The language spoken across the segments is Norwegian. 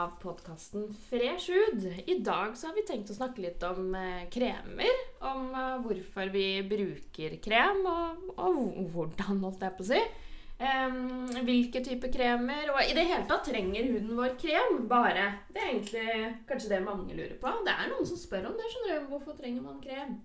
av podkasten Fresh Hud. I dag så har vi tenkt å snakke litt om eh, kremer. Om eh, hvorfor vi bruker krem, og, og hvordan, holdt jeg på å si. Um, hvilke typer kremer, og i det hele tatt trenger huden vår krem. Bare. Det er egentlig kanskje det mange lurer på. Det er noen som spør om det. skjønner du, Hvorfor trenger man krem?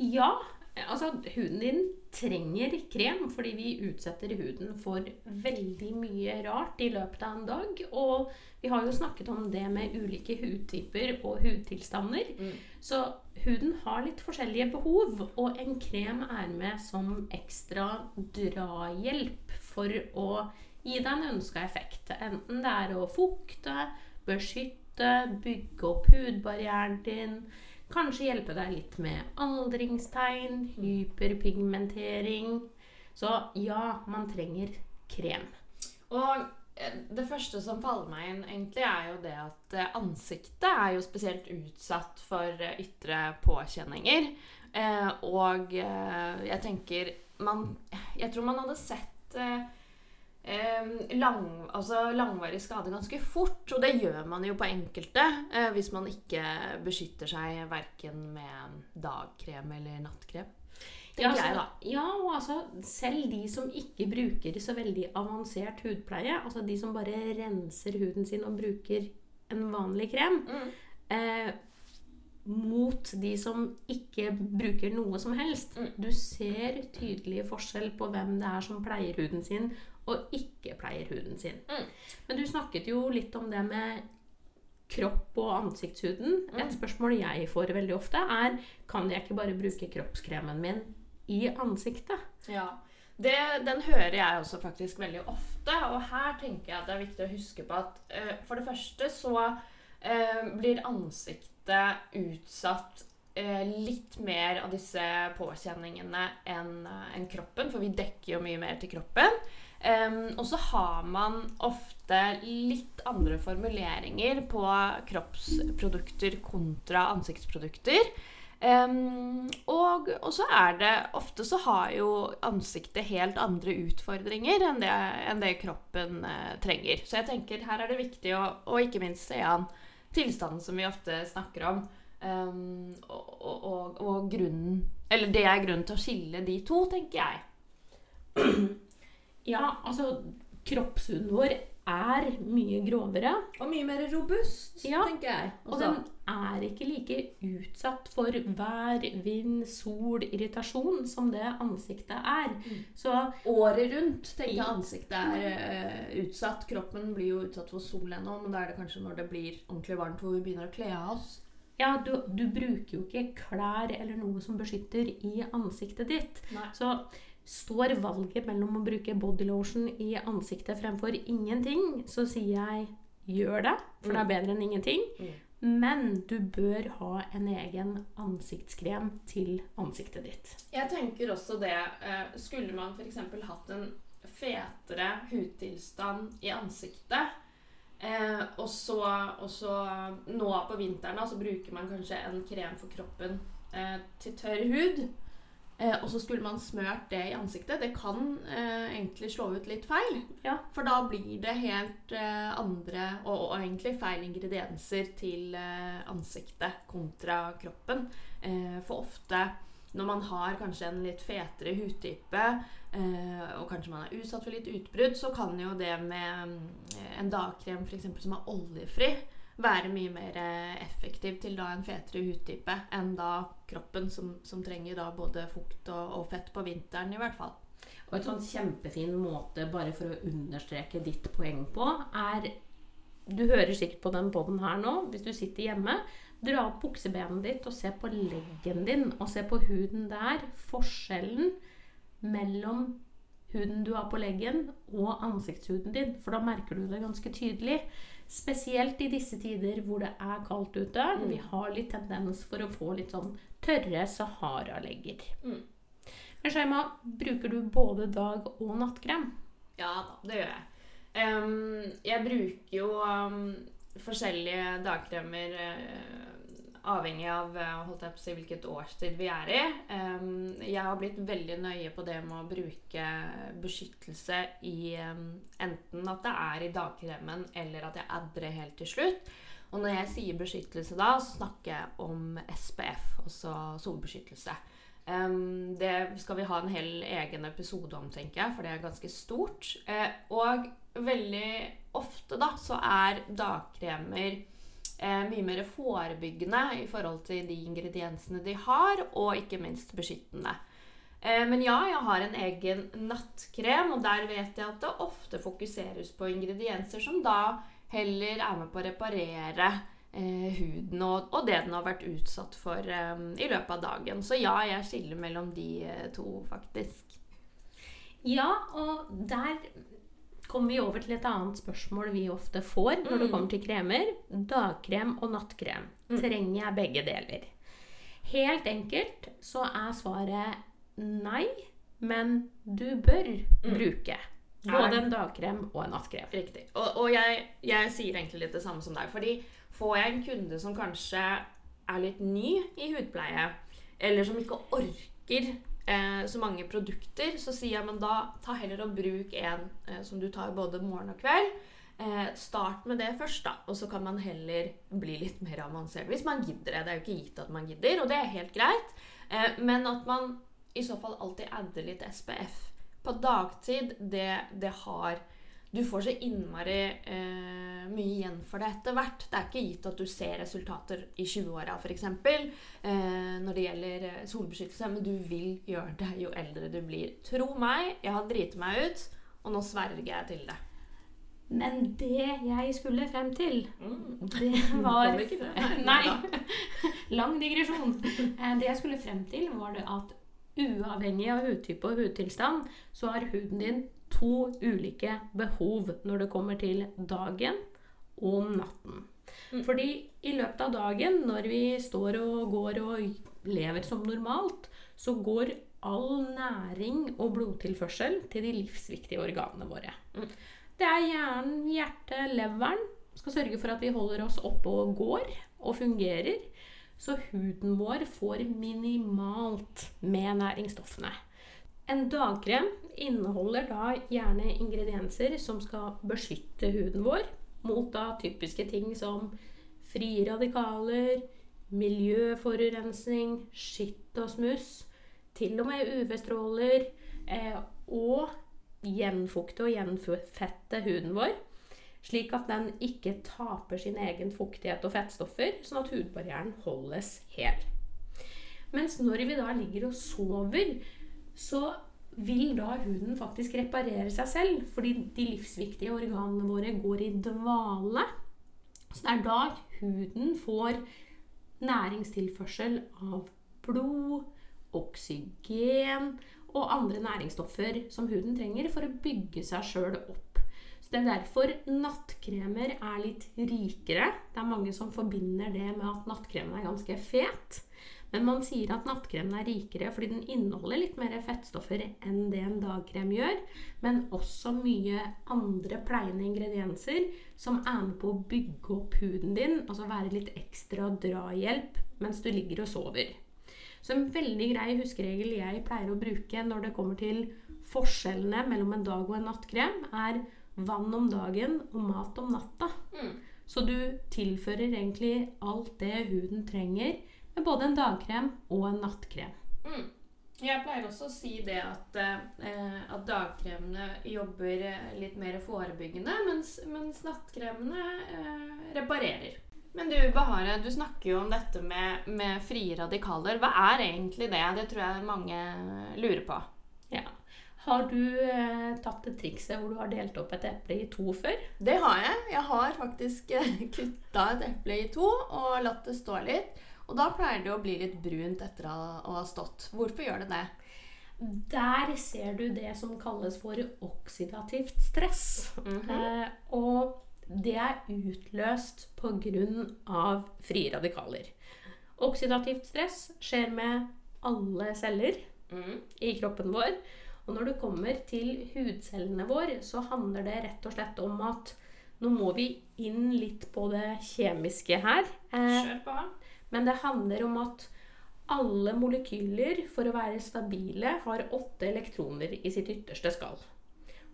Ja, altså huden din trenger krem fordi vi utsetter huden for veldig mye rart i løpet av en dag. Og vi har jo snakket om det med ulike hudtyper og hudtilstander. Mm. Så huden har litt forskjellige behov, og en krem er med som ekstra drahjelp for å gi deg en ønska effekt. Enten det er å fukte, beskytte, bygge opp hudbarrieren din. Kanskje hjelpe deg litt med aldringstegn, hyperpigmentering. Så ja, man trenger krem. Og eh, det første som faller meg inn, egentlig, er jo det at eh, ansiktet er jo spesielt utsatt for eh, ytre påkjenninger. Og jeg tenker man Jeg tror man hadde sett lang, altså langvarig skade ganske fort. Og det gjør man jo på enkelte eh, hvis man ikke beskytter seg verken med dagkrem eller nattkrem. Ja, altså, ja, og altså selv de som ikke bruker så veldig avansert hudpleie, altså de som bare renser huden sin og bruker en vanlig krem, Mm. eh, mot de som ikke bruker noe som helst. Mm. Du ser tydelig forskjell på hvem det er som pleier huden sin, og ikke pleier huden sin. Mm. Men du snakket jo litt om det med kropp og ansiktshuden. Mm. Et spørsmål jeg får veldig ofte, er kan jeg ikke bare bruke kroppskremen min i ansiktet? Ja. Det, den hører jeg også faktisk veldig ofte, og her tenker jeg at det er viktig å huske på at uh, for det første så uh, blir ansiktet utsatt eh, litt mer av disse påkjenningene enn en kroppen, for vi dekker jo mye mer til kroppen. Em, og så har man ofte litt andre formuleringer på kroppsprodukter kontra ansiktsprodukter. Um, og, og så er det Ofte så har jo ansiktet helt andre utfordringer enn det, enn det kroppen uh, trenger. Så jeg tenker her er det viktig å, å ikke minst se an tilstanden som vi ofte snakker om. Um, og, og, og, og grunnen Eller det er grunnen til å skille de to, tenker jeg. Ja, altså kroppshuden vår er mye grovere, Og mye mer robust, Ja, tenker jeg. og den er ikke like utsatt for vær, vind, sol, irritasjon som det ansiktet er. Mm. Så Året rundt tenker jeg ansiktet er uh, utsatt. Kroppen blir jo utsatt for sol ennå, men da er det kanskje når det blir ordentlig varmt hvor vi begynner å kle av oss. ja, du, du bruker jo ikke klær eller noe som beskytter i ansiktet ditt. Nei. Så står valget mellom å bruke bodylotion i ansiktet fremfor ingenting, så sier jeg gjør det, for det er bedre enn ingenting. Mm. Men du bør ha en egen ansiktskrem til ansiktet ditt. Jeg tenker også det eh, Skulle man f.eks. hatt en fetere hudtilstand i ansiktet, eh, og, så, og så nå på vinteren så bruker man kanskje en krem for kroppen eh, til tørr hud, og så skulle man smørt det i ansiktet, det kan eh, egentlig slå ut litt feil. Ja. For da blir det helt eh, andre og, og egentlig feil ingredienser til eh, ansiktet kontra kroppen. Eh, for ofte når man har kanskje en litt fetere hudtype, eh, og kanskje man er utsatt for litt utbrudd, så kan jo det med mm, en dagkrem for eksempel, som er oljefri, være mye mer eh, effektiv til da en fetere hudtype enn da kroppen, som, som trenger da både fukt og, og fett på vinteren i hvert fall. Og et sånn kjempefin måte, bare for å understreke ditt poeng på, er Du hører sikkert på den poden her nå, hvis du sitter hjemme. Dra opp buksebenet ditt og se på leggen din, og se på huden der. Forskjellen mellom huden du har på leggen, og ansiktshuden din. For da merker du det ganske tydelig. Spesielt i disse tider hvor det er kaldt ute. Mm. Vi har litt tendens for å få litt sånn tørre Sahara-legger. Mm. Men Shaima, bruker du både dag- og nattkrem? Ja da, det gjør jeg. Um, jeg bruker jo um, forskjellige dagkremer eh, avhengig av eh, holdt jeg på å si, hvilket årstid vi er i. Jeg har blitt veldig nøye på det med å bruke beskyttelse i enten at det er i dagkremen, eller at jeg adder helt til slutt. Og når jeg sier beskyttelse da, så snakker jeg om SPF, altså solbeskyttelse. Um, det skal vi ha en hel egen episode om, tenker jeg, for det er ganske stort. Uh, og veldig ofte da, så er dagkremer uh, mye mer forebyggende i forhold til de ingrediensene de har, og ikke minst beskyttende. Eh, men ja, jeg har en egen nattkrem, og der vet jeg at det ofte fokuseres på ingredienser som da heller er med på å reparere eh, huden og, og, det den har vært utsatt for eh, i løpet av dagen. Så ja, jeg skiller mellom de eh, to, faktisk. Ja, og der kommer vi over til et annet spørsmål vi ofte får når mm. det kommer til kremer. Dagkrem og nattkrem. Mm. Trenger jeg begge deler? Helt enkelt så er svaret nei, men du bør mm. bruke både en dagkrem og en nattkrem. Riktig. Og, og jeg, jeg, sier egentlig litt det samme som deg. Fordi får jeg en kunde som kanskje er litt ny i hudpleie, eller som ikke orker eh, så mange produkter, så sier jeg men da ta heller og bruk en eh, som du tar både morgen og kveld. Eh, start med det først, da, og så kan man heller bli litt mer avansert. Hvis man gidder det. Det er jo ikke gitt at man gidder, og det er helt greit. Eh, men at man i så fall alltid adder litt SPF på dagtid, det, det har Du får så innmari eh, mye igjen for det etter hvert. Det er ikke gitt at du ser resultater i 20-åra f.eks. Eh, når det gjelder eh, solbeskyttelse, men du vil gjøre det jo eldre du blir. Tro meg, jeg har driti meg ut, og nå sverger jeg til det. Men det jeg skulle frem til, mm. det var Nei. Lang digresjon. Eh, det jeg skulle frem til, var det at Uavhengig av hudtype og hudtilstand så har huden din to ulike behov når det kommer til dagen og natten. Mm. Fordi i løpet av dagen, når vi står og går og lever som normalt, så går all næring og blodtilførsel til de livsviktige organene våre. Mm. Det er hjernen, hjertet, leveren skal sørge for at vi holder oss oppe og går og fungerer så huden vår får minimalt med næringsstoffene. En dagkrem inneholder da gjerne ingredienser som skal beskytte huden vår mot da typiske ting som frie radikaler, miljøforurensning, skitt og smuss, til og med UV-stråler, eh, og gjenfukte og gjenfette huden vår slik at den ikke taper sin egen fuktighet og fettstoffer, sånn at hudbarrieren holdes hel. Mens når vi da ligger og sover, så vil da huden faktisk reparere seg selv, fordi de livsviktige organene våre går i dvale. Så det er da huden får næringstilførsel av blod, oksygen og andre næringsstoffer som huden trenger for å bygge seg sjøl opp. Så Det er derfor nattkremer er litt rikere. Det er mange som forbinder det med at nattkremen er ganske fet. Men man sier at nattkremen er rikere fordi den inneholder litt mer fettstoffer enn det en dagkrem gjør. Men også mye andre pleiende ingredienser som er med på å bygge opp huden din. Altså være litt ekstra drahjelp mens du ligger og sover. Så en veldig grei huskeregel jeg pleier å bruke når det kommer til forskjellene mellom en dag og en nattkrem, er vann om dagen og mat om natta. Mm. Så du tilfører egentlig alt det huden trenger med både en dagkrem og en nattkrem. Mm. Jeg pleier også å si det at, eh, at dagkremene jobber eh, litt mer forebyggende, mens, mens nattkremene eh, reparerer. Men du Bahare, du snakker jo om dette med, med frie radikaler. Hva er egentlig det? Det tror jeg mange lurer på. Ja. Har du eh, tatt det trikset hvor du har delt opp et eple i to før? Det har jeg. Jeg har faktisk eh, kutta et eple i to og latt det stå litt. Og da pleier det å bli litt brunt etter å ha stått. Hvorfor gjør det det? Der ser du det som kalles for oksidativt stress. Mm -hmm. eh, og det er utløst pga. frie radikaler. Oksidativt stress skjer med alle celler mm. i kroppen vår. Og når det kommer til hudcellene våre, så handler det rett og slett om at nå må vi inn litt på det kjemiske her. Eh, Kjør på. Men det handler om at alle molekyler, for å være stabile, har åtte elektroner i sitt ytterste skall.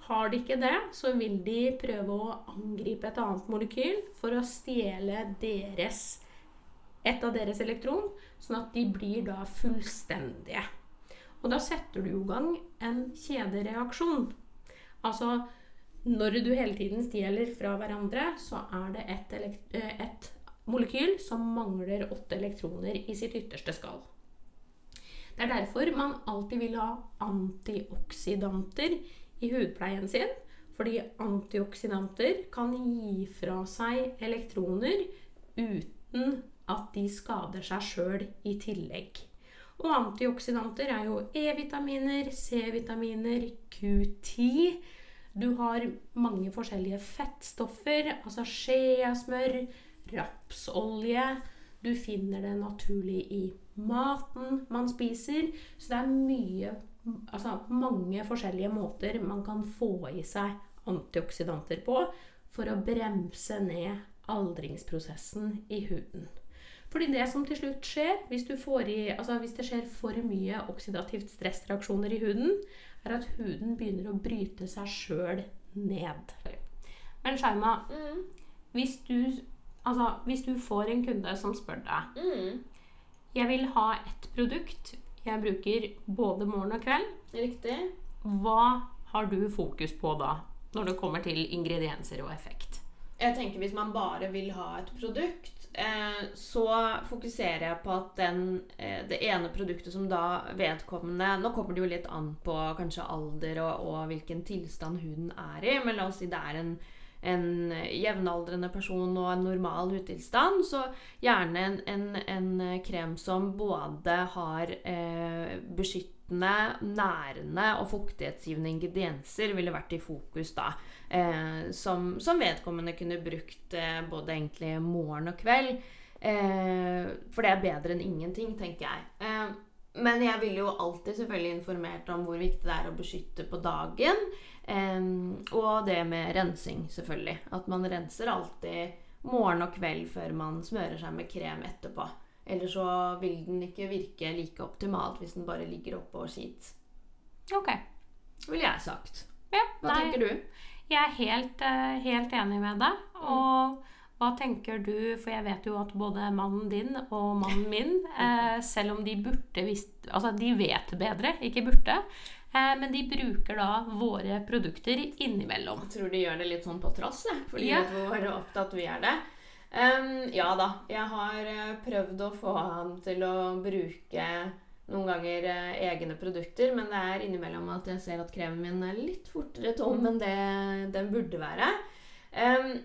Har de ikke det, så vil de prøve å angripe et annet molekyl for å stjele deres, et av deres elektron, sånn at de blir da fullstendige. Og da setter du i gang en kjedereaksjon. Altså når du hele tiden stjeler fra hverandre, så er det et, et molekyl som mangler åtte elektroner i sitt ytterste skall. Det er derfor man alltid vil ha antioksidanter i hudpleien sin. Fordi antioksidanter kan gi fra seg elektroner uten at de skader seg sjøl i tillegg. Og antioksidanter er jo E-vitaminer, C-vitaminer, Q10. Du har mange forskjellige fettstoffer, altså skjeasmør, rapsolje. Du finner det naturlig i maten man spiser. Så det er mye Altså mange forskjellige måter man kan få i seg antioksidanter på for å bremse ned aldringsprosessen i huden. Fordi det som til slutt skjer, hvis, i, altså hvis det skjer for mye oksidativt stressreaksjoner i huden, er at huden begynner å bryte seg sjøl ned. Men Shaima, mm. hvis du Altså, hvis du får en kunde som spør deg mm. Jeg vil ha et produkt jeg bruker både morgen og kveld. Riktig. Hva har du fokus på da, når det kommer til ingredienser og effekt? Jeg tenker Hvis man bare vil ha et produkt, eh, så fokuserer jeg på at den, eh, det ene produktet som da vedkommende Nå kommer det jo litt an på kanskje alder og, og hvilken tilstand huden er i, men la oss si det er en en jevnaldrende person og en normal hudtilstand, så gjerne en, en, en krem som både har eh, beskyttende, nærende og fuktighetsgivende ingredienser, ville vært i fokus da. Eh, som, som, vedkommende kunne brukt eh, både egentlig morgen og kveld. Eh, for det er bedre enn ingenting, tenker jeg. Eh, men jeg ville jo alltid selvfølgelig informert om hvor viktig det er å beskytte på dagen. Um, og det med rensing, selvfølgelig. At man renser alltid morgen og kveld før man smører seg med krem etterpå. Eller så vil den ikke virke like optimalt hvis den bare ligger oppå skit. Ok. Ville jeg sagt. Ja, Hva nei, tenker du? Jeg er helt, uh, helt enig med deg. Mm. Og hva tenker du, for jeg vet jo at både mannen din og mannen min, eh, selv om de burde visst Altså, de vet bedre, ikke burde. Eh, men de bruker da våre produkter innimellom. Jeg tror de gjør det litt sånn på tross, fordi ja. hvor opptatt vi er det. Um, ja da. Jeg har eh, prøvd å få ham til å bruke noen ganger eh, egne produkter, men det er innimellom at jeg ser at kremen min er litt fortere tom enn det den burde være. Um,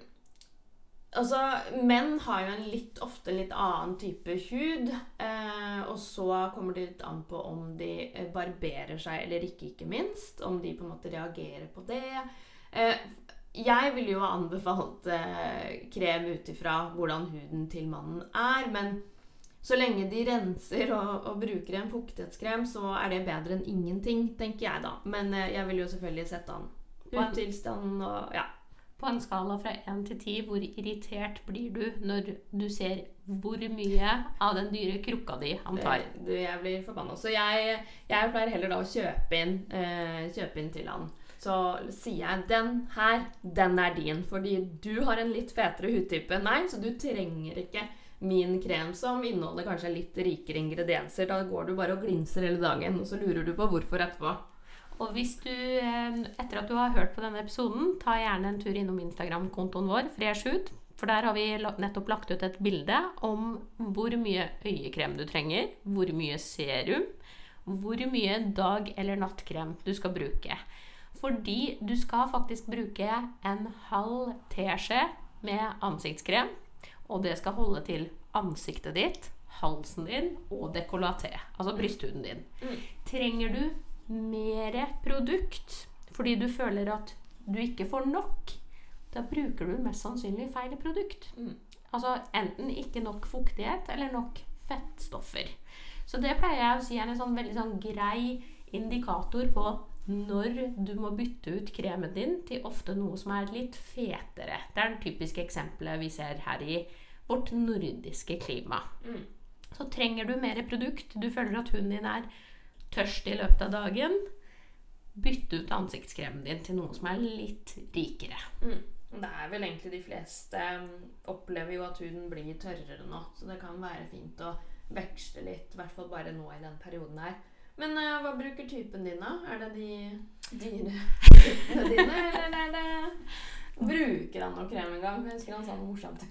Altså, menn har jo en litt, ofte litt annen type hud. Eh, og så kommer det litt an på om de eh, barberer seg eller ikke, ikke minst. Om de på en måte reagerer på det. Eh, jeg ville jo ha anbefalt eh, krem ut ifra hvordan huden til mannen er. Men så lenge de renser og, og, bruker en fuktighetskrem, så er det bedre enn ingenting, tenker jeg da. Men eh, jeg vil jo selvfølgelig sette an hudtilstanden og ja. På en skala fra 1 til 10, hvor irritert blir du når du ser hvor mye av den dyre krukka di han tar? Du, jeg blir forbanna. Så jeg, jeg, pleier heller da å kjøpe inn, eh, kjøpe inn til han. Så sier jeg 'den her, den er din', fordi du har en litt fetere hudtype enn meg, så du trenger ikke min krem som inneholder kanskje litt rikere ingredienser. Da går du bare og glinser hele dagen, og så lurer du på hvorfor etterpå. Og hvis du, eh, etter at du har hørt på denne episoden, ta gjerne en tur innom Instagram-kontoen vår, Freshhud. For der har vi nettopp lagt ut et bilde om hvor mye øyekrem du trenger, hvor mye serum, hvor mye dag- eller nattkrem du skal bruke. Fordi du skal faktisk bruke en halv teskje med ansiktskrem, og det skal holde til ansiktet ditt, halsen din og dekollaté, altså brysthuden din. Mm. Trenger du mer produkt fordi du føler at du ikke får nok, da bruker du mest sannsynlig feil produkt. Mm. Altså enten ikke nok fuktighet eller nok fettstoffer. Så det pleier jeg å si er en sånn veldig sånn grei indikator på når du må bytte ut kremen din til ofte noe som er litt fetere. Det er det typiske eksempelet vi ser her i vårt nordiske klima. Mm. Så trenger du mer produkt, du føler at hunden din er tørst i løpet av dagen, bytte ut ansiktskremen din til noe som er litt rikere. Mm. Det er vel egentlig de fleste um, opplever jo at huden blir tørrere nå, så det kan være fint å veksle litt, i hvert fall bare nå i den perioden her. Men uh, hva bruker typen din, da? Er det de dyre typene dine, eller er det Bruker han noe krem engang? Jeg husker han sa noe morsomt.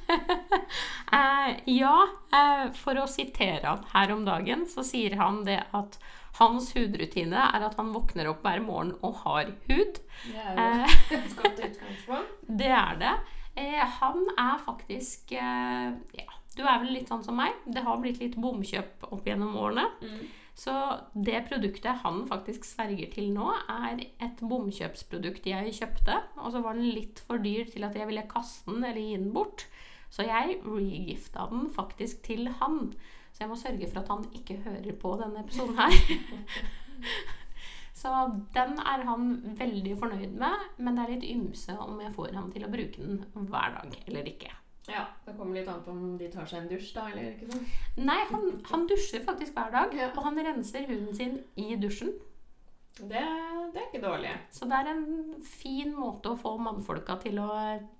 Eh, ja, eh, for å sitere han her om dagen, så sier han det at hans hudrutine er at han våkner opp hver morgen og har hud. Det er jo Eh, et godt utgangspunkt. det er det. Eh, han er faktisk eh, Ja, du er vel litt sånn som meg. Det har blitt litt bomkjøp opp gjennom årene. Mm. Så det produktet han faktisk sverger til nå, er et bomkjøpsprodukt jeg kjøpte. Og så var den litt for dyr til at jeg ville kaste den eller gi den bort. Så jeg regifta den faktisk til han. Så jeg må sørge for at han ikke hører på denne episoden her. Så den er han veldig fornøyd med, men det er litt ymse om jeg får ham til å bruke den hver dag eller ikke. Ja, Det kommer litt an på om de tar seg en dusj, da, eller ikke sånn. Nei, han, han dusjer faktisk hver dag, og han renser huden sin i dusjen. Det, det er ikke dårlig. Så det er en fin måte å få mannfolka til å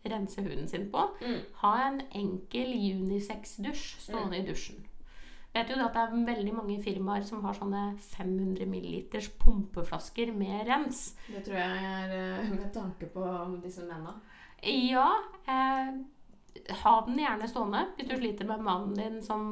rense huden sin på. Mm. Ha en enkel unisex-dusj stående i dusjen. Vet jo at det er veldig mange firmaer som har sånne 500 milliliters pumpeflasker med rens. Det tror jeg er eh, med tanke på disse mennene. Ja, eh, ha den gjerne stående hvis du sliter med mannen din som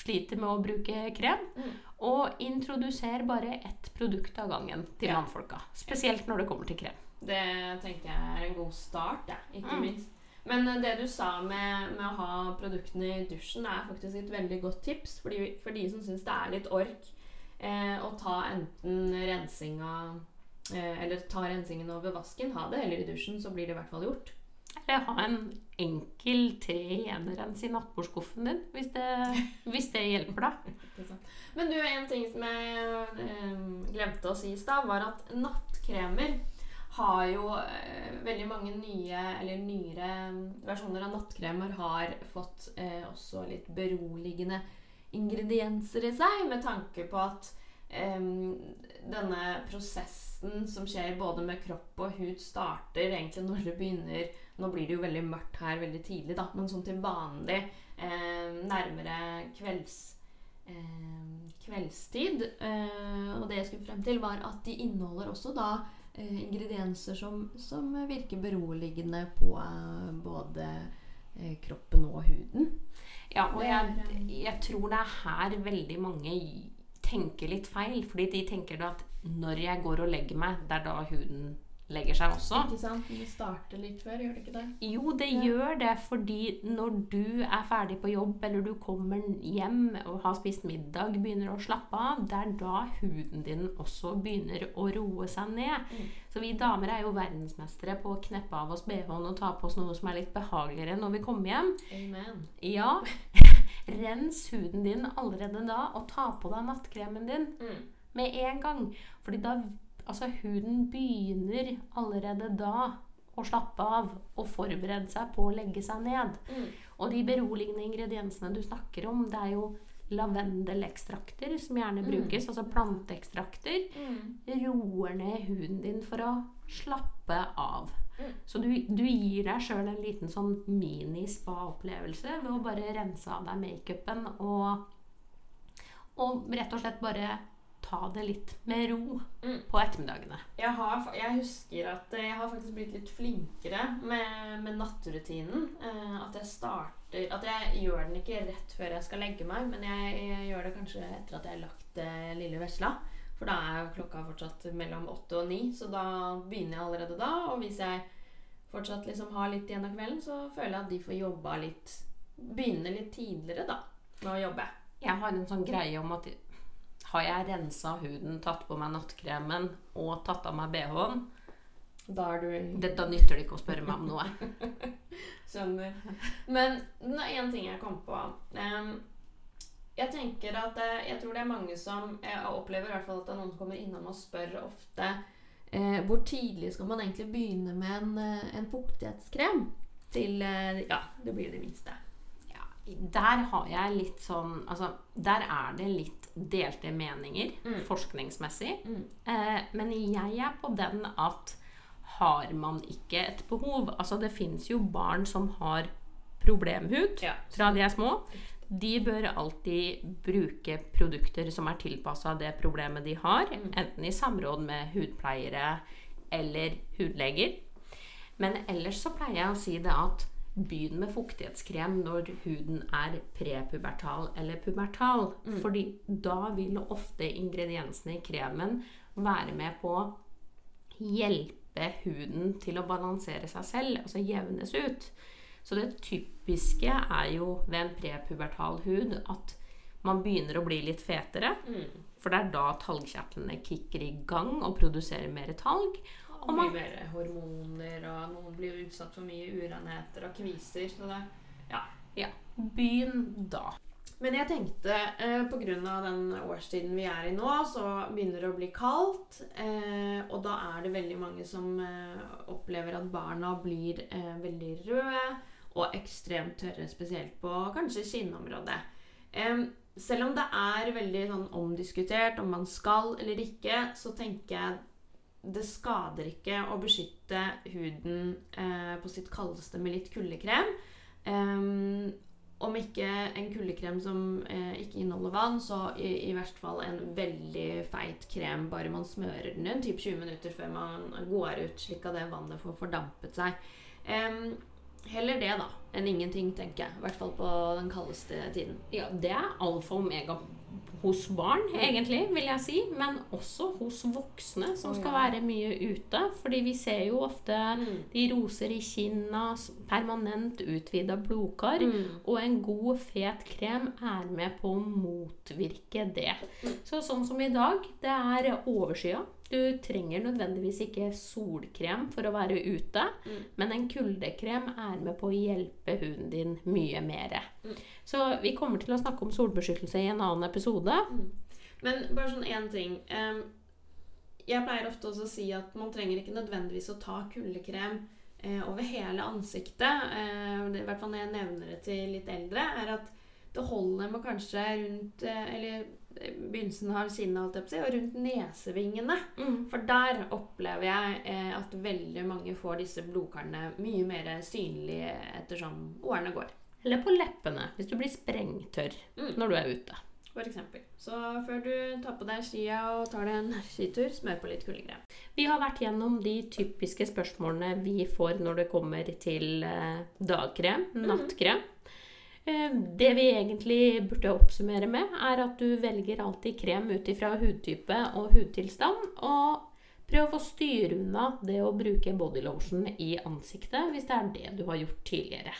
sliter med å bruke krem. Mm. Og introduser bare ett produkt av gangen til Ja. mannfolka. Spesielt når det kommer til krem. Det tenker jeg er en god start, ja. ikke Mm. minst. Men eh, det du sa med, med å ha produktene i dusjen, er faktisk et veldig godt tips. Fordi, for de som syns det er litt ork eh, å ta enten rensinga eh, Eller ta rensingen over vasken. Ha det heller i dusjen, så blir det i hvert fall gjort. Ha en enkel tre i nattbordskuffen din, hvis det, hvis det hjelper deg. Men du, en ting som jeg eh, glemte å si i stad, var at nattkremer har jo eh, veldig mange nye eller nyere versjoner av nattkremer har fått eh, også litt beroligende ingredienser i seg, med tanke på at denne prosessen som skjer både med kropp og hud, starter egentlig når det begynner Nå blir det jo veldig mørkt her veldig tidlig, da, men sånn til vanlig nærmere kvelds kveldstid. Eh, og det jeg skulle frem til, var at de inneholder også da eh, ingredienser som, som virker beroligende på eh, både kroppen og huden. Ja, og jeg, jeg tror det er her veldig mange tenker litt feil. Fordi de tenker da at når jeg går og legger meg, det er da huden legger seg også. Ikke sant? Det starter litt før, gjør det ikke det? Jo, det Ja. gjør det, fordi når du er ferdig på jobb, eller du kommer hjem og har spist middag, begynner å slappe av, det er da huden din også begynner å roe seg ned. Mm. Så vi damer er jo verdensmestere på å kneppe av oss BH-en og ta på oss noe som er litt behageligere når vi kommer hjem. Amen. Ja, rens huden din allerede da, og ta på deg nattkremen din Mm. med en gang. Fordi da Altså, huden begynner allerede da å slappe av og forberede seg på å legge seg ned. Mm. Og de beroligende ingrediensene du snakker om, det er jo lavendelekstrakter som gjerne Mm. brukes, altså planteekstrakter, Mm. roer ned huden din for å slappe av. Mm. Så du, du gir deg sjøl en liten sånn mini-spa-opplevelse ved å bare rense av deg makeupen og, og rett og slett bare ta det litt med ro Mm. på ettermiddagene. Jeg, har, jeg husker at jeg har faktisk blitt litt flinkere med, med nattrutinen. Eh, at jeg starter At jeg gjør den ikke rett før jeg skal legge meg, men jeg, jeg gjør det kanskje etter at jeg har lagt eh, lille vesla. For da er jo klokka fortsatt mellom åtte og ni, så da begynner jeg allerede da. Og hvis jeg fortsatt liksom har litt igjen av kvelden, så føler jeg at de får jobba litt Begynne litt tidligere, da, med å jobbe. Jeg har en sånn greie om at har jeg rensa huden, tatt på meg nattkremen og tatt av meg BH-en, Da du da nytter det ikke å spørre meg om noe. Skjønner. Men det er én ting jeg kom på. Em, jeg tenker at eh, Jeg tror det er mange som Jeg opplever i hvert fall at noen kommer innom og spør ofte eh, hvor tidlig skal man egentlig begynne med en, eh, en fuktighetskrem til eh, Ja, det blir det minste. Ja, Der har jeg litt sånn Altså, der er det litt delte meninger Mm. forskningsmessig. Mm. Eh, men jeg er på den at har man ikke et behov Altså, det fins jo barn som har problemhud Ja. fra de er små. De bør alltid bruke produkter som er tilpassa det problemet de har, enten i samråd med hudpleiere eller hudleger. Men ellers så pleier jeg å si det at begynn med fuktighetskrem når huden er prepubertal eller pubertal. Fordi da vil ofte ingrediensene i kremen være med på å hjelpe huden til å balansere seg selv, altså jevnes ut. Så det typiske er jo ved en prepubertal hud at man begynner å bli litt fetere. For det er da talgkjertlene kicker i gang og produserer mer talg. Og mye mer hormoner, og noen blir jo utsatt for mye urenheter og kviser. Så det, ja. Ja, begynn da. Men jeg tenkte eh, pga. den årstiden vi er i nå, så begynner det å bli kaldt. Eh, og da er det veldig mange som eh, opplever at barna blir eh, veldig røde og ekstremt tørre, spesielt på kanskje kinnområdet. Selv om det er veldig sånn omdiskutert om man skal eller ikke, så tenker jeg det skader ikke å beskytte huden eh, på sitt kaldeste med litt kuldekrem. Em, om ikke en kuldekrem som eh, ikke inneholder vann, så i, i verst fall en veldig feit krem. Bare man smører den inn typ 20 minutter før man går ut, slik at det vannet får fordampet seg. Um, heller det, da, enn ingenting, tenker jeg. I hvert fall på den kaldeste tiden. Ja, det er alfa og omega hos barn, egentlig, vil jeg si. Men også hos voksne som skal være mye ute. Fordi vi ser jo ofte de roser i kinna, permanent utvida blodkar. Mm. Og en god, fet krem er med på å motvirke det. Så sånn som i dag, det er overskya. Du trenger nødvendigvis ikke solkrem for å være ute, Mm. men en kuldekrem er med på å hjelpe huden din mye mer. Mm. Så vi kommer til å snakke om solbeskyttelse i en annen episode. Men bare sånn én ting. Jeg pleier ofte også å si at man trenger ikke nødvendigvis å ta kuldekrem eh, over hele ansiktet. Eh, I hvert fall når jeg nevner det til litt eldre, er at det holder med kanskje rundt eh, Eller begynnelsen av kinnet, holdt jeg på å si, og rundt nesevingene. For der opplever jeg eh, at veldig mange får disse blodkarene mye mer synlige ettersom årene går. Eller på leppene, hvis du blir sprengtørr Mm. når du er ute. For eksempel. Så før du tar på deg skia og tar deg en skitur, smør på litt kuldekrem. Vi har vært gjennom de typiske spørsmålene vi får når det kommer til eh, dagkrem, nattkrem. Eh, det vi egentlig burde oppsummere med, er at du velger alltid krem ut ifra hudtype og hudtilstand. Og prøv å styre unna det å bruke bodylotion i ansiktet hvis det er det du har gjort tidligere.